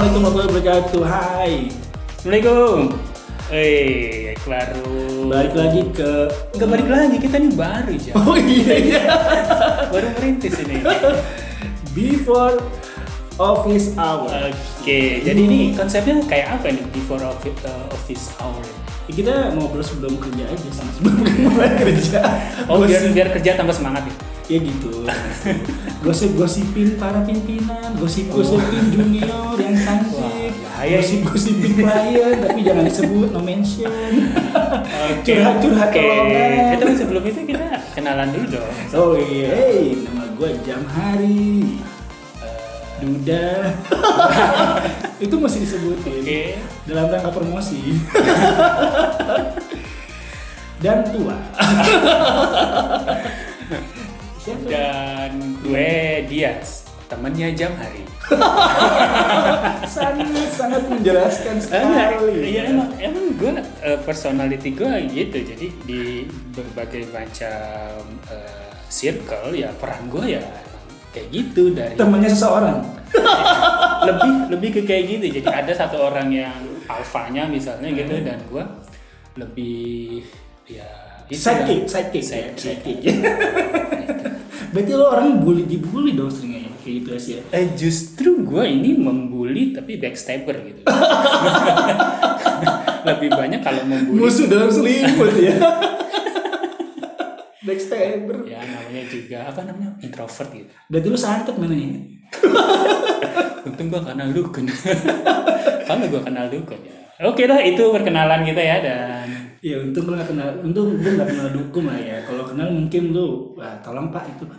Assalamualaikum warahmatullahi wabarakatuh. Hai. Assalamualaikum. Eh, baru. Balik lagi ke Enggak balik lagi, kita ini baru aja. Oh iya iya. baru merintis ini. Before office hour. Oke, jadi ini konsepnya kayak apa nih before office, uh, office hour? Ya, kita ngobrol sebelum kerja aja sama sebelum mulai kerja. Oh, biar biar kerja tambah semangat ya. Ya gitu. Gosip-gosipin para pimpinan, gosip-gosipin junior yang cantik, Wah, bahaya ini. gosip-gosipin klien tapi jangan disebut no mention. Curhat-curhat Oke. lowongan. Eh, tapi sebelum itu kita kenalan dulu dong. Oh iya, hey, nama gue Jam Hari. Duda. itu masih disebutin Oke. dalam rangka promosi. Dan tua. Dan gue Dias, temennya Jam Hari. sangat sangat menjelaskan sekali. Iya emang emang gue eh, personality gue gitu jadi di berbagai macam eh, circle ya peran gue ya kayak gitu dari Temannya seseorang. lebih lebih ke kayak gitu jadi ada satu orang yang alfanya misalnya gitu Hmm. dan gue lebih ya Sidekick, sidekick, ya, Sidekick. sidekick. Berarti lo orang bully dibully dong seringnya kayak gitu sih ya. Eh justru gue ini membuli tapi backstabber gitu. Lebih banyak kalau membuli. Musuh dalam selimut ya. Backstabber. Ya namanya juga apa namanya introvert gitu. Berarti lu santet namanya. Untung gue kenal dukun. Kalau gue kenal dukun ya. Oke lah itu perkenalan kita ya dan Ya untung lu gak kenal, untung lu gak kenal dukun lah ya. Kalau kenal mungkin lu, wah tolong pak itu pak.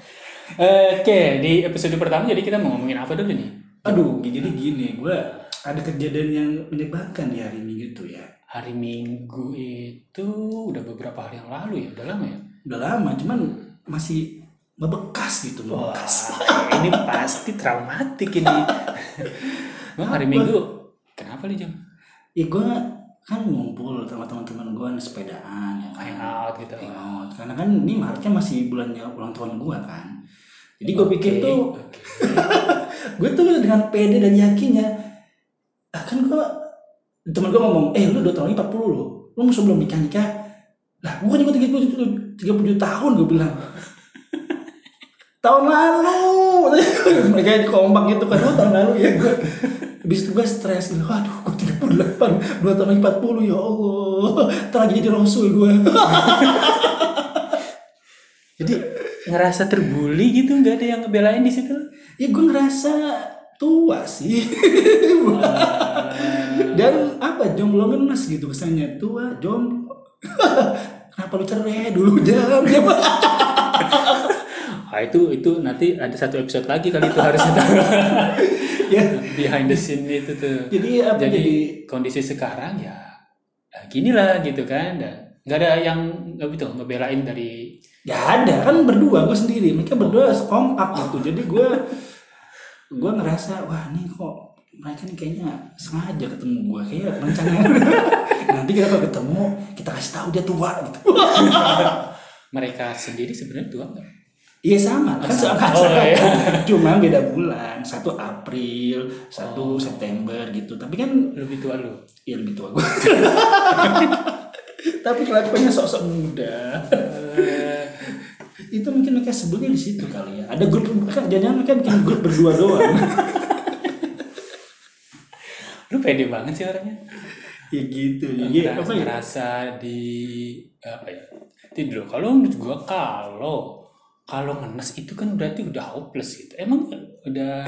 Oke di episode pertama jadi kita mau ngomongin apa dulu nih? Aduh, jadi gini, gue ada kejadian yang menyebalkan di hari Minggu itu ya. Hari Minggu itu udah beberapa hari yang lalu ya, udah lama ya. Udah lama, cuman masih membekas gitu, Wah, membekas. ini pasti traumatik ini. Wah, hari? Minggu kenapa nih jam? Ya gue kan ngumpul sama teman-teman gue sepedaan ya kan. Hangout gitu. Hangout. Karena kan ini Maretnya masih bulannya ulang tahun gue kan. Jadi gue pikir Oke, tuh gue tuh dengan pede dan yakinnya ah kan gue temen gue ngomong eh lu udah tahun ini 40 lo lu mau sebelum nikah nikah lah gue kan juga 30, 37 tahun gue bilang tahun lalu mereka kompak gitu kan oh tahun lalu ya gue Habis itu gue stres gitu, waduh gue 38, dua tahun lagi 40 ya Allah Ntar lagi jadi rasul gue Jadi ngerasa terbully gitu nggak ada yang ngebelain di situ? Ya gue ngerasa tua sih Dan apa jomblo ngenes gitu kesannya tua jomblo. Kenapa lu cerai dulu jam. Ah itu itu nanti ada satu episode lagi kali itu harus ada ya. behind the scene itu tuh. Jadi apa Jadi, jadi, kondisi sekarang ya, ya gini lah gitu kan. Nggak ada yang nggak gitu ngebelain dari ya ada kan berdua gue sendiri. Mereka berdua kompak gitu. Jadi gue gue ngerasa wah nih kok mereka nih kayaknya sengaja ketemu gue kayak rencana nanti kita kalau ketemu kita kasih tahu dia tua gitu mereka sendiri sebenarnya tua nggak? Iya sama, kan Sama. sama, Oh, iya. cuma beda bulan, satu April, satu September gitu. Tapi kan Lebih tua lu. ya lebih tua gue. Tapi kelakuannya sok-sok muda. Itu mungkin mereka sebutnya di situ kali ya. Ada grup, kan jangan mereka bikin grup berdua doang. lu pede banget sih orangnya. ya gitu. Iya, ngerasa, apa ya? ngerasa di apa ya tidur kalau menurut gua kalau kalau ngenes itu kan berarti udah hopeless gitu emang udah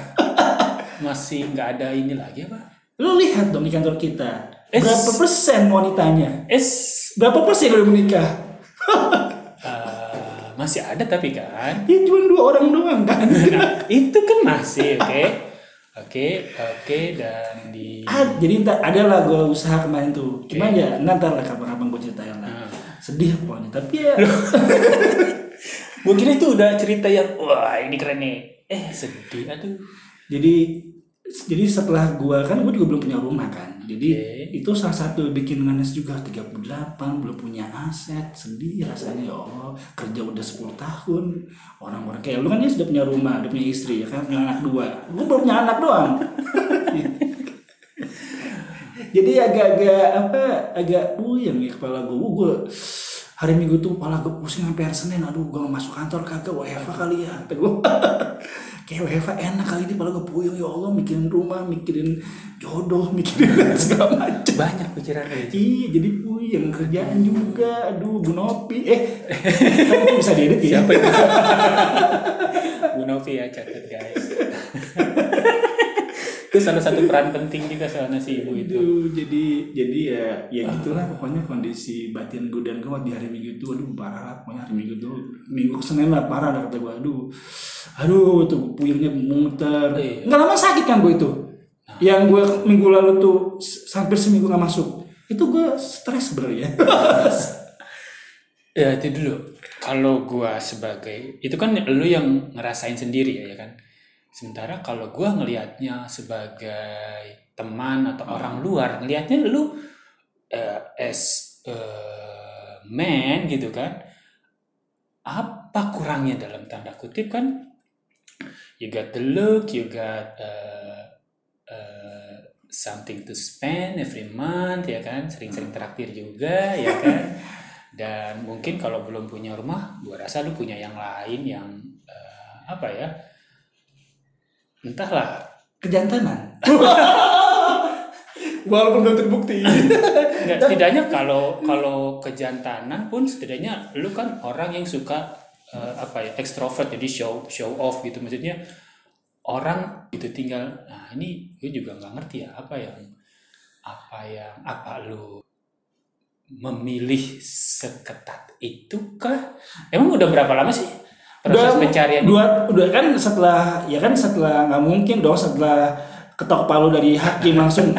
masih nggak ada ini lagi apa Lu lihat dong di kantor kita. Es. Berapa persen wanitanya? es Berapa persen yang udah menikah? eh, masih ada tapi kan Ya cuma dua orang doang kan. nah itu kan masih oke oke oke dan di Ah, jadi ada lah gue usaha kemarin tuh. Cuma Oke. ya nanti lah kapan-kapan gue ceritain lah. Nah. Sedih pokoknya. Tapi ya gua kira itu udah cerita yang wah ini keren nih. Eh sedih. Aduh. Jadi jadi setelah gue kan gue juga belum punya rumah kan. Jadi Oke. itu salah satu bikin ngenes juga 38 belum punya aset sedih rasanya ya Allah. Kerja udah 10 tahun. Orang-orang kayak lu kan dia sudah punya rumah udah punya istri ya kan? Punya anak dua. Gue belum punya anak doang. Jadi agak-agak apa agak puyeng ya kepala gue gue hari minggu tuh kepala gue pusing sampai hari senin aduh gue masuk kantor kagak WFH kali ya kata gue kayak WFH enak kali ini kepala gue puyeng ya Allah mikirin rumah mikirin jodoh mikirin segala macam Banyak pikiran kayak gitu. Iya, jadi puyeng kerjaan juga. Aduh, Bu Nopi. Eh, kamu bisa diedit ya? Siapa itu? Bu Novi ya catat guys. Itu salah satu peran penting juga soalnya si ibu itu. Aduh, jadi jadi ya ya gitulah pokoknya kondisi batin gue dan gue di hari Minggu itu aduh parah lah pokoknya hari Minggu itu Minggu ke Senin lah parah dah kata gue aduh aduh tuh puyengnya muter Iya. nggak lama sakit kan gue itu yang gue minggu lalu tuh hampir seminggu nggak masuk itu gue stres sebenarnya Ya itu dulu. Kalau gua sebagai itu kan lu yang ngerasain sendiri ya, ya kan. Sementara kalau gua ngelihatnya sebagai teman atau orang luar, ngelihatnya lu eh, as eh, man gitu kan. Apa kurangnya dalam tanda kutip kan? You got the look, you got eh, eh, something to spend every month ya kan, sering-sering traktir juga ya kan. Dan mungkin kalau belum punya rumah, gua rasa lu punya yang lain yang eh, apa ya? Entahlah. kejantanan. Walaupun belum terbukti. Nggak, setidaknya kalau kalau kejantanan pun setidaknya lu kan orang yang suka eh, apa ya ekstrovert jadi show show off gitu. Maksudnya orang itu tinggal nah ini gue juga nggak ngerti ya apa yang apa yang apa lu memilih seketat itu kah? Emang udah berapa lama sih proses Udah- pencarian dua udah kan setelah ya kan setelah nggak mungkin dong setelah ketok palu dari hakim langsung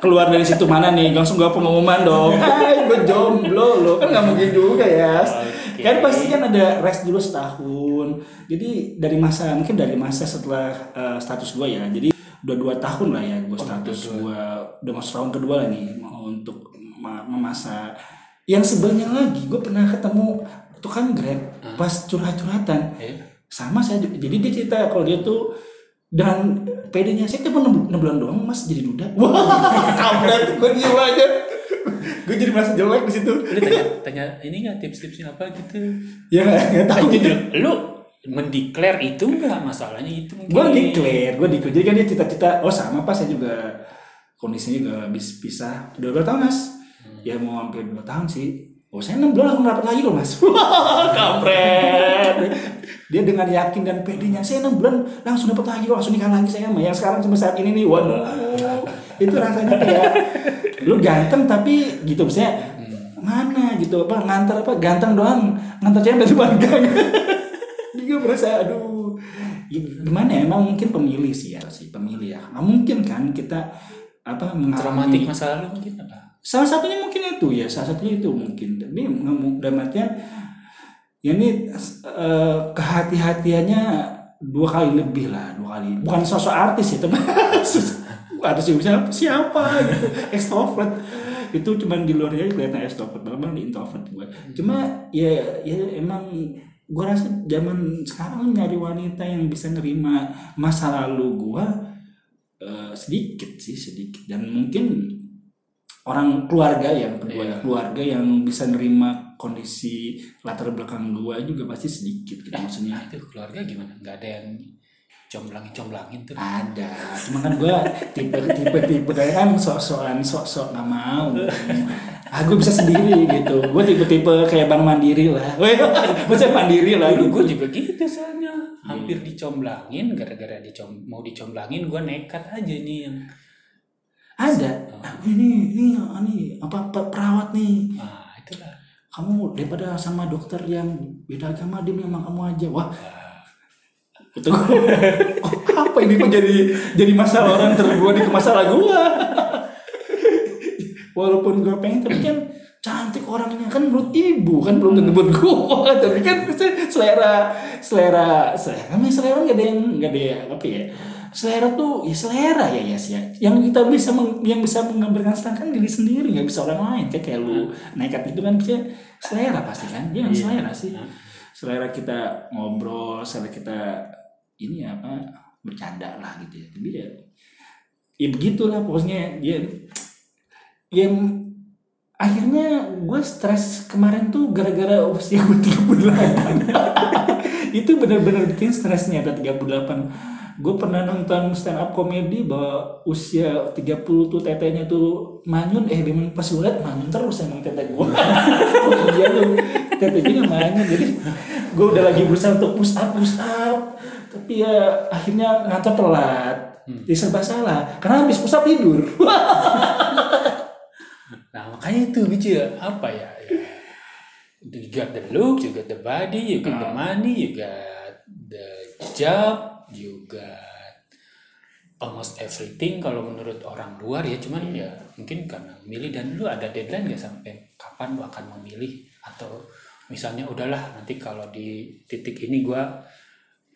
keluar dari situ mana nih? Langsung gak pengumuman dong. Hai gue jomblo lo kan nggak mungkin juga ya Oke. kan pasti kan ada rest dulu setahun. Jadi dari masa mungkin dari masa setelah eh, status gue ya. Jadi udah dua tahun lah ya gue status gue udah masuk tahun kedua lah nih mau untuk ma- memasa yang sebenarnya lagi. Gue pernah ketemu tukang grab pas curhat-curhatan. Eh, sama saya jadi dia cerita kalau dia tuh dengan PD-nya saya cuma 6, bulan doang mas jadi duda. Wah kampret gue diem aja. Gue jadi merasa jelek di situ. Tanya tanya ini nggak tips-tipsnya apa gitu? Ya nggak nggak tahu. Ah, gitu. Lu mendeklar itu enggak masalahnya itu mungkin. gue declare gue declare. Jadi kan dia cita-cita oh sama pas saya juga kondisinya juga habis pisah. Udah berapa tahun mas? Ya mau hampir dua tahun sih oh saya enam bulan langsung dapat lagi loh mas. Wah kampret. Dia dengan yakin dan pedenya saya enam bulan langsung dapat lagi loh langsung nikah lagi saya sama yang sekarang sampai saat ini nih. Waduh. Itu rasanya kayak lu ganteng tapi gitu misalnya mana gitu apa ngantar apa ganteng doang ngantar cewek gang. Dia gue merasa aduh. Gimana ya emang mungkin pemilih sih ya sih pemilih ya. Nggak mungkin kan kita apa traumatik mengalami masa lalu mungkin apa? Salah satunya mungkin itu ya salah satunya itu mungkin. Tapi dalam artian ya ini eh, kehati-hatiannya dua kali lebih lah dua kali. Bukan sosok artis ya teman. Artis siapa siapa gitu. Extrovert. Itu cuman di luarnya kelihatan extrovert memang di introvert gue cuma ya ya emang gue rasa zaman sekarang nyari wanita yang bisa nerima masa lalu gue eh, sedikit sih sedikit. Dan mungkin orang keluarga yang ya, Iya. keluarga yang bisa nerima kondisi latar belakang gua juga pasti sedikit gitu maksudnya. Nah, itu keluarga gimana? Enggak ada yang comblangin-comblangin tuh. ada cuma kan gua tipe tipe tipe kayak kan sok-sokan sok-sok nggak mau. Ah gue bisa sendiri gitu. Gue tipe tipe kayak bank mandiri lah. Weh, maksudnya mandiri lah Dulu gue gitu juga gitu soalnya. Hampir dicomblangin gara-gara dicom mau dicomblangin gue nekat aja nih yang ada. Aku ini ini ini apa, perawat nih. Ah itulah. Kamu daripada sama dokter yang beda agama dia memang kamu aja. Wah. Itu oh, apa ini kok jadi jadi masalah orang terbuat di masalah gua? Walaupun gua pengen tapi kan cantik orangnya. Kan menurut ibu kan belum tentu buat gua. Tapi kan selera selera selera namanya selera nggak ada yang nggak ada yang apa ya selera tuh ya selera ya yes ya. Yang kita bisa meng- yang bisa menggambarkan selera kan diri sendiri nggak bisa orang lain. Kayak kayak lu nekat itu kan kita selera pasti kan? Dia kan Iya. selera sih. Hmm. selera kita ngobrol selera kita ini apa bercanda lah gitu ya. Tapi ya ya begitulah pokoknya dia yang akhirnya gue stres kemarin tuh gara-gara usia gue 38 itu bener-bener bikin stresnya ada 38 gue pernah nonton stand up komedi bahwa usia 30 tuh tetenya tuh manyun. Eh memang pas gue liat manyun terus emang tete gue iya tuh tete gue manyun? Jadi gue udah lagi berusaha untuk push up push up. Tapi ya akhirnya ngantor telat. Jadi serba salah. Karena habis push up tidur. Nah makanya itu lucu ya apa ya? ya. You got the look, you got the body, you got the money, you got the job, you got almost everything kalau menurut orang luar ya cuman ya mungkin karena milih dan lu ada deadline gak sampai kapan lu akan memilih? Atau misalnya udahlah nanti kalau di titik ini gua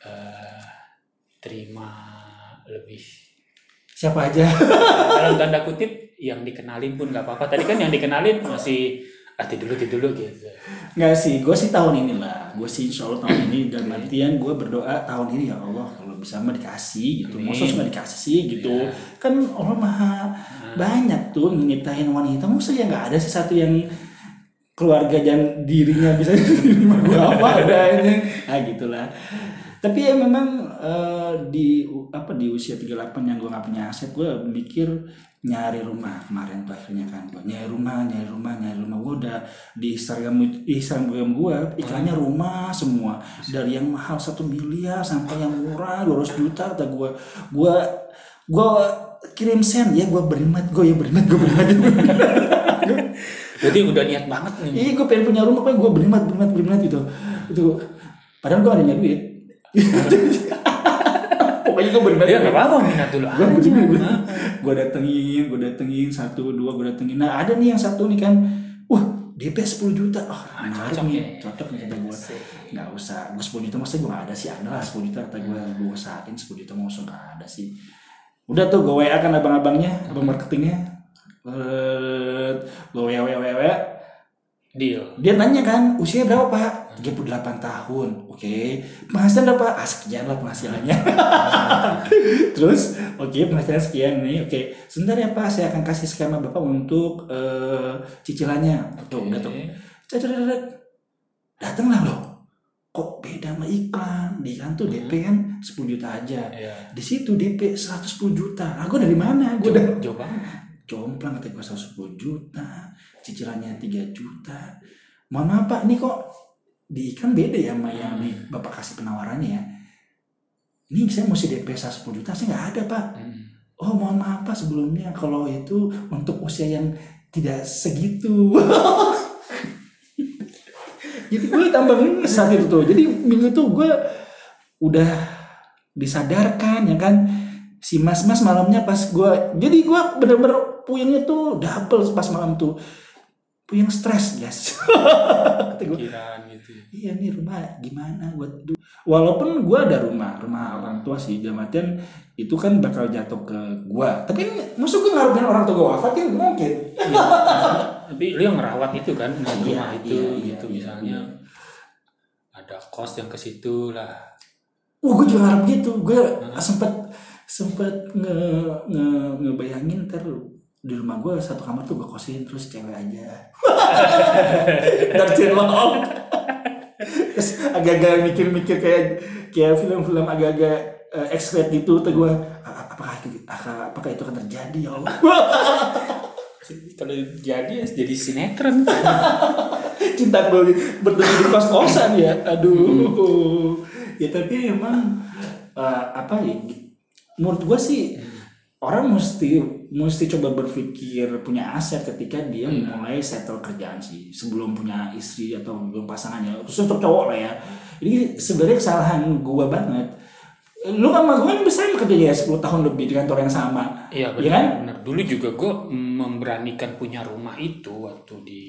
eh, terima lebih. Siapa aja? Dalam tanda kutip yang dikenalin pun nggak apa-apa. Tadi kan yang dikenalin masih ah dulu dulu gitu Nggak sih, gue sih tahun ini lah. Gue sih insya Allah tahun ini dan artian gue berdoa tahun ini ya Allah kalau bisa mah dikasih gitu. Maksudnya nggak dikasih sih gitu. Iya. Kan Allah maha banyak tuh nyiptain wanita. Masa ya nggak ada sih satu yang keluarga dan dirinya bisa diterima gue apa adanya. Nah gitulah. Tapi ya memang eh, di apa di usia 38 yang gue nggak punya aset gue mikir nyari rumah. Kemarin tuh akhirnya kan gue nyari rumah nyari rumah nyari rumah. Gue udah di Instagram di Instagram gue iklannya rumah semua. Dari yang mahal satu miliar sampai yang murah 200 juta kata gue gue gue kirim send ya gue berimat gue ya berimat gue berimat. Jadi udah niat banget nih. Iya gue pengen punya rumah gue berimat berimat berimat gitu. Itu padahal gue adanya duit pokoknya gue berimat ya nggak apa-apa minat dulu gue begini gue datengin gue datengin satu dua gue datengin. Nah ada nih yang satu nih kan. Wah DP 10 juta. Oh menarik cocok nih ya. cocok nih kata gue nggak usah gue 10 juta maksudnya gue ada sih. Ada lah 10 juta kata gue gue usahain 10 juta mau nggak ada sih. Udah tuh gue WA kan abang-abangnya abang marketingnya. Eh gue WA WA WA deal. Dia nanya kan usia berapa pak? 38 tahun oke. Penghasilan berapa? Ah sekian lah penghasilannya. Terus oke penghasilan sekian nih oke. Sebentar ya pak saya akan kasih skema bapak untuk eh, cicilannya. Tuh tuh Cederet. datanglah loh. Kok beda sama iklan? Di iklan tuh DP kan 10 juta aja. Ya di situ DP 110 juta. Nah gue dari mana? Gue udah banget. Jomplang kata gue 110 juta cicilannya 3 juta. Mohon maaf pak ini kok di iklan beda ya sama yang di bapak kasih penawarannya ya? Ini saya mesti DP 110 juta saya nggak ada pak. Hmm. oh mohon maaf pak sebelumnya kalau itu untuk usia yang tidak segitu. Jadi gue tambah saat itu tuh. Jadi minggu tuh gue udah disadarkan ya kan? Si mas-mas malamnya pas gue jadi gue bener-bener puyengnya tuh double pas malam tuh puyeng stres guys pikiran gitu ya. iya nih rumah gimana gue walaupun gue ada rumah rumah orang tua sih dalam artian itu kan bakal jatuh ke gue tapi maksud gue ngarepin orang tua gue wafat kan mungkin. Tapi lu yang ngerawat itu kan Iya, rumah itu iya, iya, gitu iya, misalnya. iya. ada kos yang ke situ lah. Wah gue juga ngarep gitu. Gue sempet sempet nge, nge ngebayangin ntar di rumah gue satu kamar tuh gue kosin terus cewek aja. Dan cilok terus agak-agak mikir-mikir kayak kayak film-film agak-agak uh, expert gitu tuh gue "A- apakah itu apakah, itu akan terjadi ya Allah? Kalau jadi ya jadi sinetron. Cinta gue bertemu di kos kosan ya. Aduh. Ya tapi emang eh, apa ya menurut gue sih orang mesti mesti coba berpikir punya aset ketika dia mulai settle kerjaan sih sebelum punya istri atau belum pasangannya khusus untuk cowok lah ya. Ini sebenarnya kesalahan gue banget. Lu sama gue kan besar kerja ya 10 tahun lebih di kantor yang sama. Iya Iya kan? benar. Benar dulu juga gue memberanikan punya rumah itu waktu di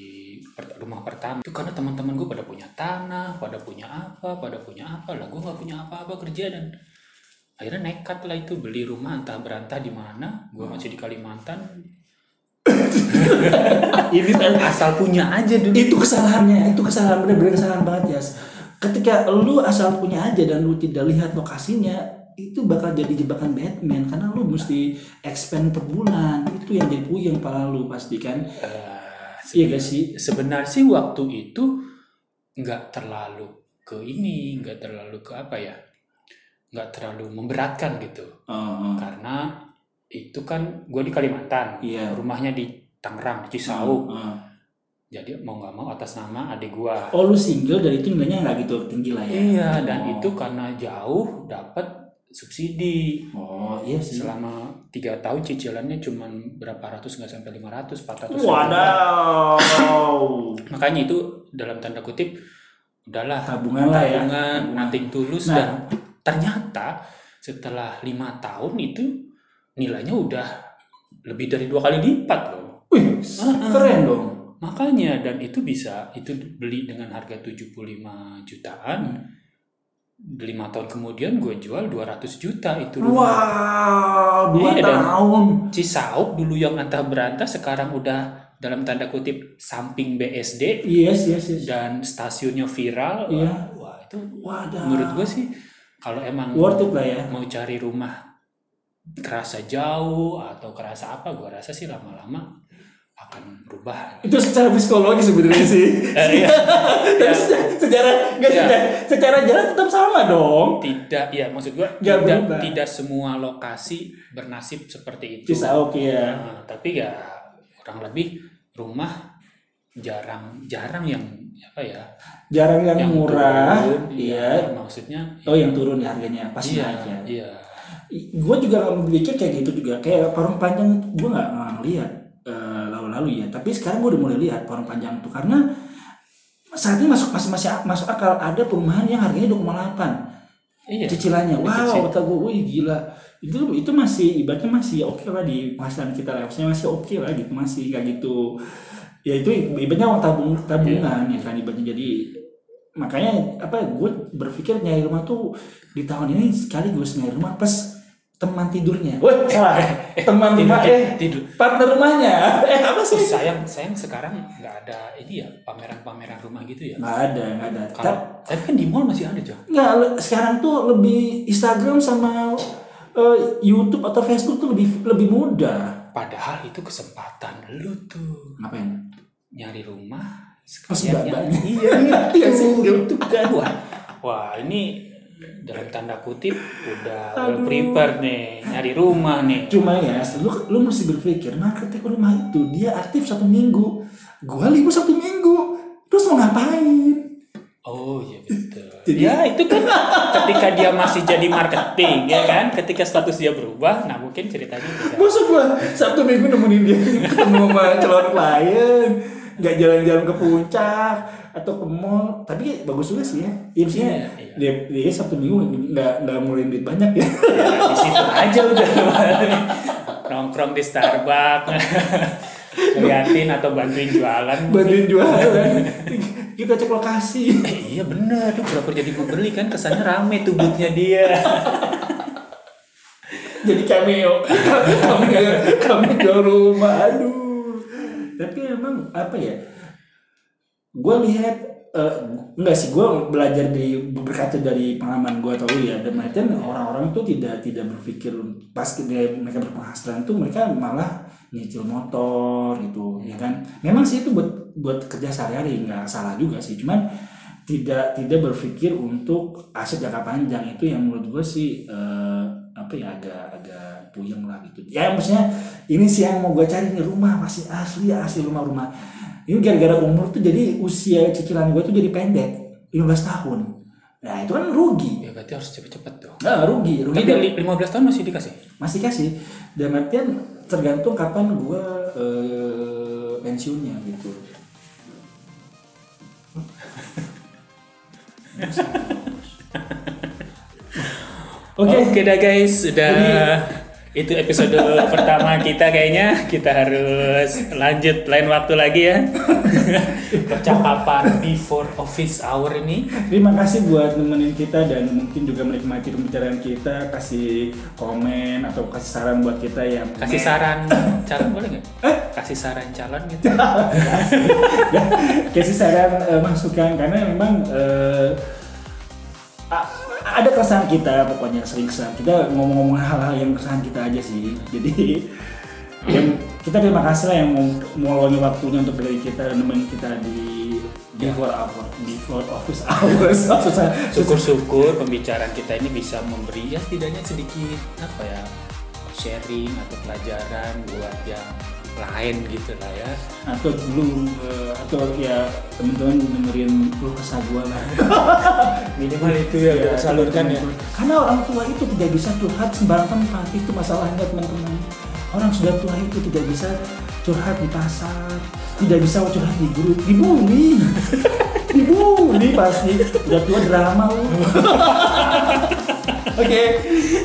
rumah pertama. Itu karena teman-teman gue pada punya tanah pada punya apa pada punya apa lah. Gue nggak punya apa-apa kerja dan akhirnya nekat lah itu beli rumah entah berantah di mana gue masih di Kalimantan. Ini asal punya aja dulu. Itu kesalahannya itu kesalahan bener-bener kesalahan banget ya ketika lu asal punya aja dan lu tidak lihat lokasinya itu bakal jadi jebakan Batman karena lu mesti expand per bulan. Itu yang jadi puyeng pala lu pasti kan? Eh, iya gak sih? sebenarnya sih waktu itu nggak terlalu ke ini nggak terlalu ke apa ya nggak terlalu memberatkan gitu oh. karena itu kan gue di Kalimantan Iya. rumahnya di Tangerang di Cisauk Oh. jadi mau nggak mau atas nama adik gue oh lu single dari itu nilainya nggak gitu tinggi lah ya iya dan Oh. itu karena jauh dapat subsidi oh iya sih selama tiga tahun cicilannya cuma berapa ratus nggak sampai 500 400 Wadaw. makanya itu dalam tanda kutip udahlah Tabungan lah ya. tabungan nothing tulus Nah. dan ternyata setelah lima tahun itu nilainya udah lebih dari dua kali lipat loh Wih, keren dong. makanya dan itu bisa itu beli dengan harga 75 jutaan lima tahun kemudian gue jual 200 juta itu rumah Wow, dua dan- tahun. Cisauk dulu yang antah berantah sekarang udah dalam tanda kutip samping BSD Yes, yes, yes. dan stasiunnya viral Iya. wah, wah itu Wadah. menurut gue sih kalau emang worth it lah ya. mau cari rumah kerasa jauh atau kerasa apa gue rasa sih lama-lama akan berubah Itu secara psikologi sebenarnya sih. Eh, iya. Tapi Ya, secara, nggak Iya. secara, secara jalan tetap sama dong. tidak ya maksud gue Nggak tidak berubah. tidak semua lokasi bernasib seperti itu Cisauk ya. Nah, tapi ya kurang lebih rumah jarang jarang yang apa ya Jarang yang, murah. turun, Iya. maksudnya Oh yang turun ya harganya pasti iya naik ya. iya gue juga berpikir kayak gitu juga kayak parung panjang gue nggak ngeliat eh, lalu-lalu ya tapi sekarang gue udah mulai lihat parung panjang itu karena saat ini masuk masih masih masuk akal ada perumahan yang harganya 2,8 iya cicilannya wow kata gue wih gila itu itu masih ibaratnya masih oke lah di penghasilan kita lah maksudnya masih oke lah gitu masih kayak gitu ya itu ibaratnya uang tabung tabungan ya kan ibaratnya. Jadi makanya apa gue berpikir nyari rumah tuh di tahun ini sekaligus nyari rumah plus teman tidurnya. Wah salah. Teman tidur rumah eh tidur. partner rumahnya. Eh apa Oh, sih? Sayang sayang sekarang nggak ada ini ya pameran-pameran rumah gitu ya? Nggak ada nggak ada. Kalau tapi kan di mall masih ada coy Nggak, sekarang tuh lebih Instagram sama eh, YouTube atau Facebook tuh lebih lebih mudah. padahal itu kesempatan lu tuh. Ngapain? Nyari rumah sekalian iya Iya itu sih, itu kan. Wah wah ini dalam tanda kutip udah well prepare nih nyari rumah nih. Cuma ya, lu, lu mesti berpikir marketing rumah itu dia aktif satu minggu, gua libur satu minggu, terus mau ngapain? Oh iya betul. Jadi- ya itu kan ketika dia masih jadi marketing ya kan, ketika status dia berubah, nah mungkin ceritanya tidak. Masa gua satu minggu nemenin dia ketemu sama calon klien, nggak jalan-jalan ke puncak atau ke mall, tapi bagus juga sih ya. Maksudnya Iya, iya. dia, dia satu minggu nggak nggak ngeluarin duit banyak ya. Ya, di situ aja udah nongkrong di Starbucks, ngeliatin atau bantuin jualan. bantuin jualan kita cek lokasi Eh, iya bener, tuh pura jadi pembeli kan kesannya rame tuh boothnya dia. jadi cameo kami kami jual rumah aduh tapi emang apa ya gue lihat eh, enggak sih gue belajar dari berkata dari pengalaman gue tahu ya dan mereka orang-orang tuh tidak tidak berpikir pas mereka berpenghasilan tuh mereka malah nyicil motor gitu ya kan? Memang sih itu buat buat kerja sehari-hari nggak salah juga sih cuman tidak tidak berpikir untuk aset jangka panjang. Itu yang menurut gue sih eh, apa ya agak agak puyeng lah gitu. Ya maksudnya ini sih yang mau gue cari nih rumah masih asli asli rumah-rumah. Ini gara-gara umur tuh jadi usia cicilan gue tuh jadi pendek 15 tahun. Nah itu kan rugi. Ya berarti harus cepet-cepet tuh. nah, rugi rugi Tapi dan li- 15 tahun masih dikasih? masih kasih. Dan artian tergantung kapan gue eh, pensiunnya gitu. Oke, Oke. dah guys, sudah. Jadi- itu episode pertama kita kayaknya. Kita harus lanjut lain waktu lagi ya. Percakapan before office hour ini. Terima kasih buat nemenin kita dan mungkin juga menikmati pembicaraan kita, kasih komen atau kasih saran buat kita yang kasih saran calon boleh nggak? Kasih saran calon gitu. Kasih saran eh, masukan. Karena memang eh, a- ada keresahan kita pokoknya sering keresahan kita ngomong-ngomong hal-hal yang keresahan kita aja sih. Jadi yang kita terima kasih lah yang mau meluangin waktunya untuk dari kita dan nemenin kita di before hour before office hours. Susah. Syukur-syukur pembicaraan kita ini bisa memberi ya setidaknya sedikit apa ya sharing atau pelajaran buat yang lain gitu lah ya atau belum eh, atau ya teman-teman dengerin keluh kesah gua lah minimal itu ya, Ya, kita salurkan ya Karena orang tua itu tidak bisa curhat sembarang tempat itu masalahnya teman-teman. Orang sudah tua itu tidak bisa curhat di pasar, tidak bisa curhat di grup, dibully, dibully pasti. Udah tua drama lu. Oke,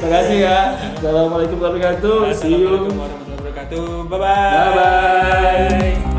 makasih ya. Assalamualaikum warahmatullahi wabarakatuh. See you wabarakatuh. Bye-bye. Bye-bye.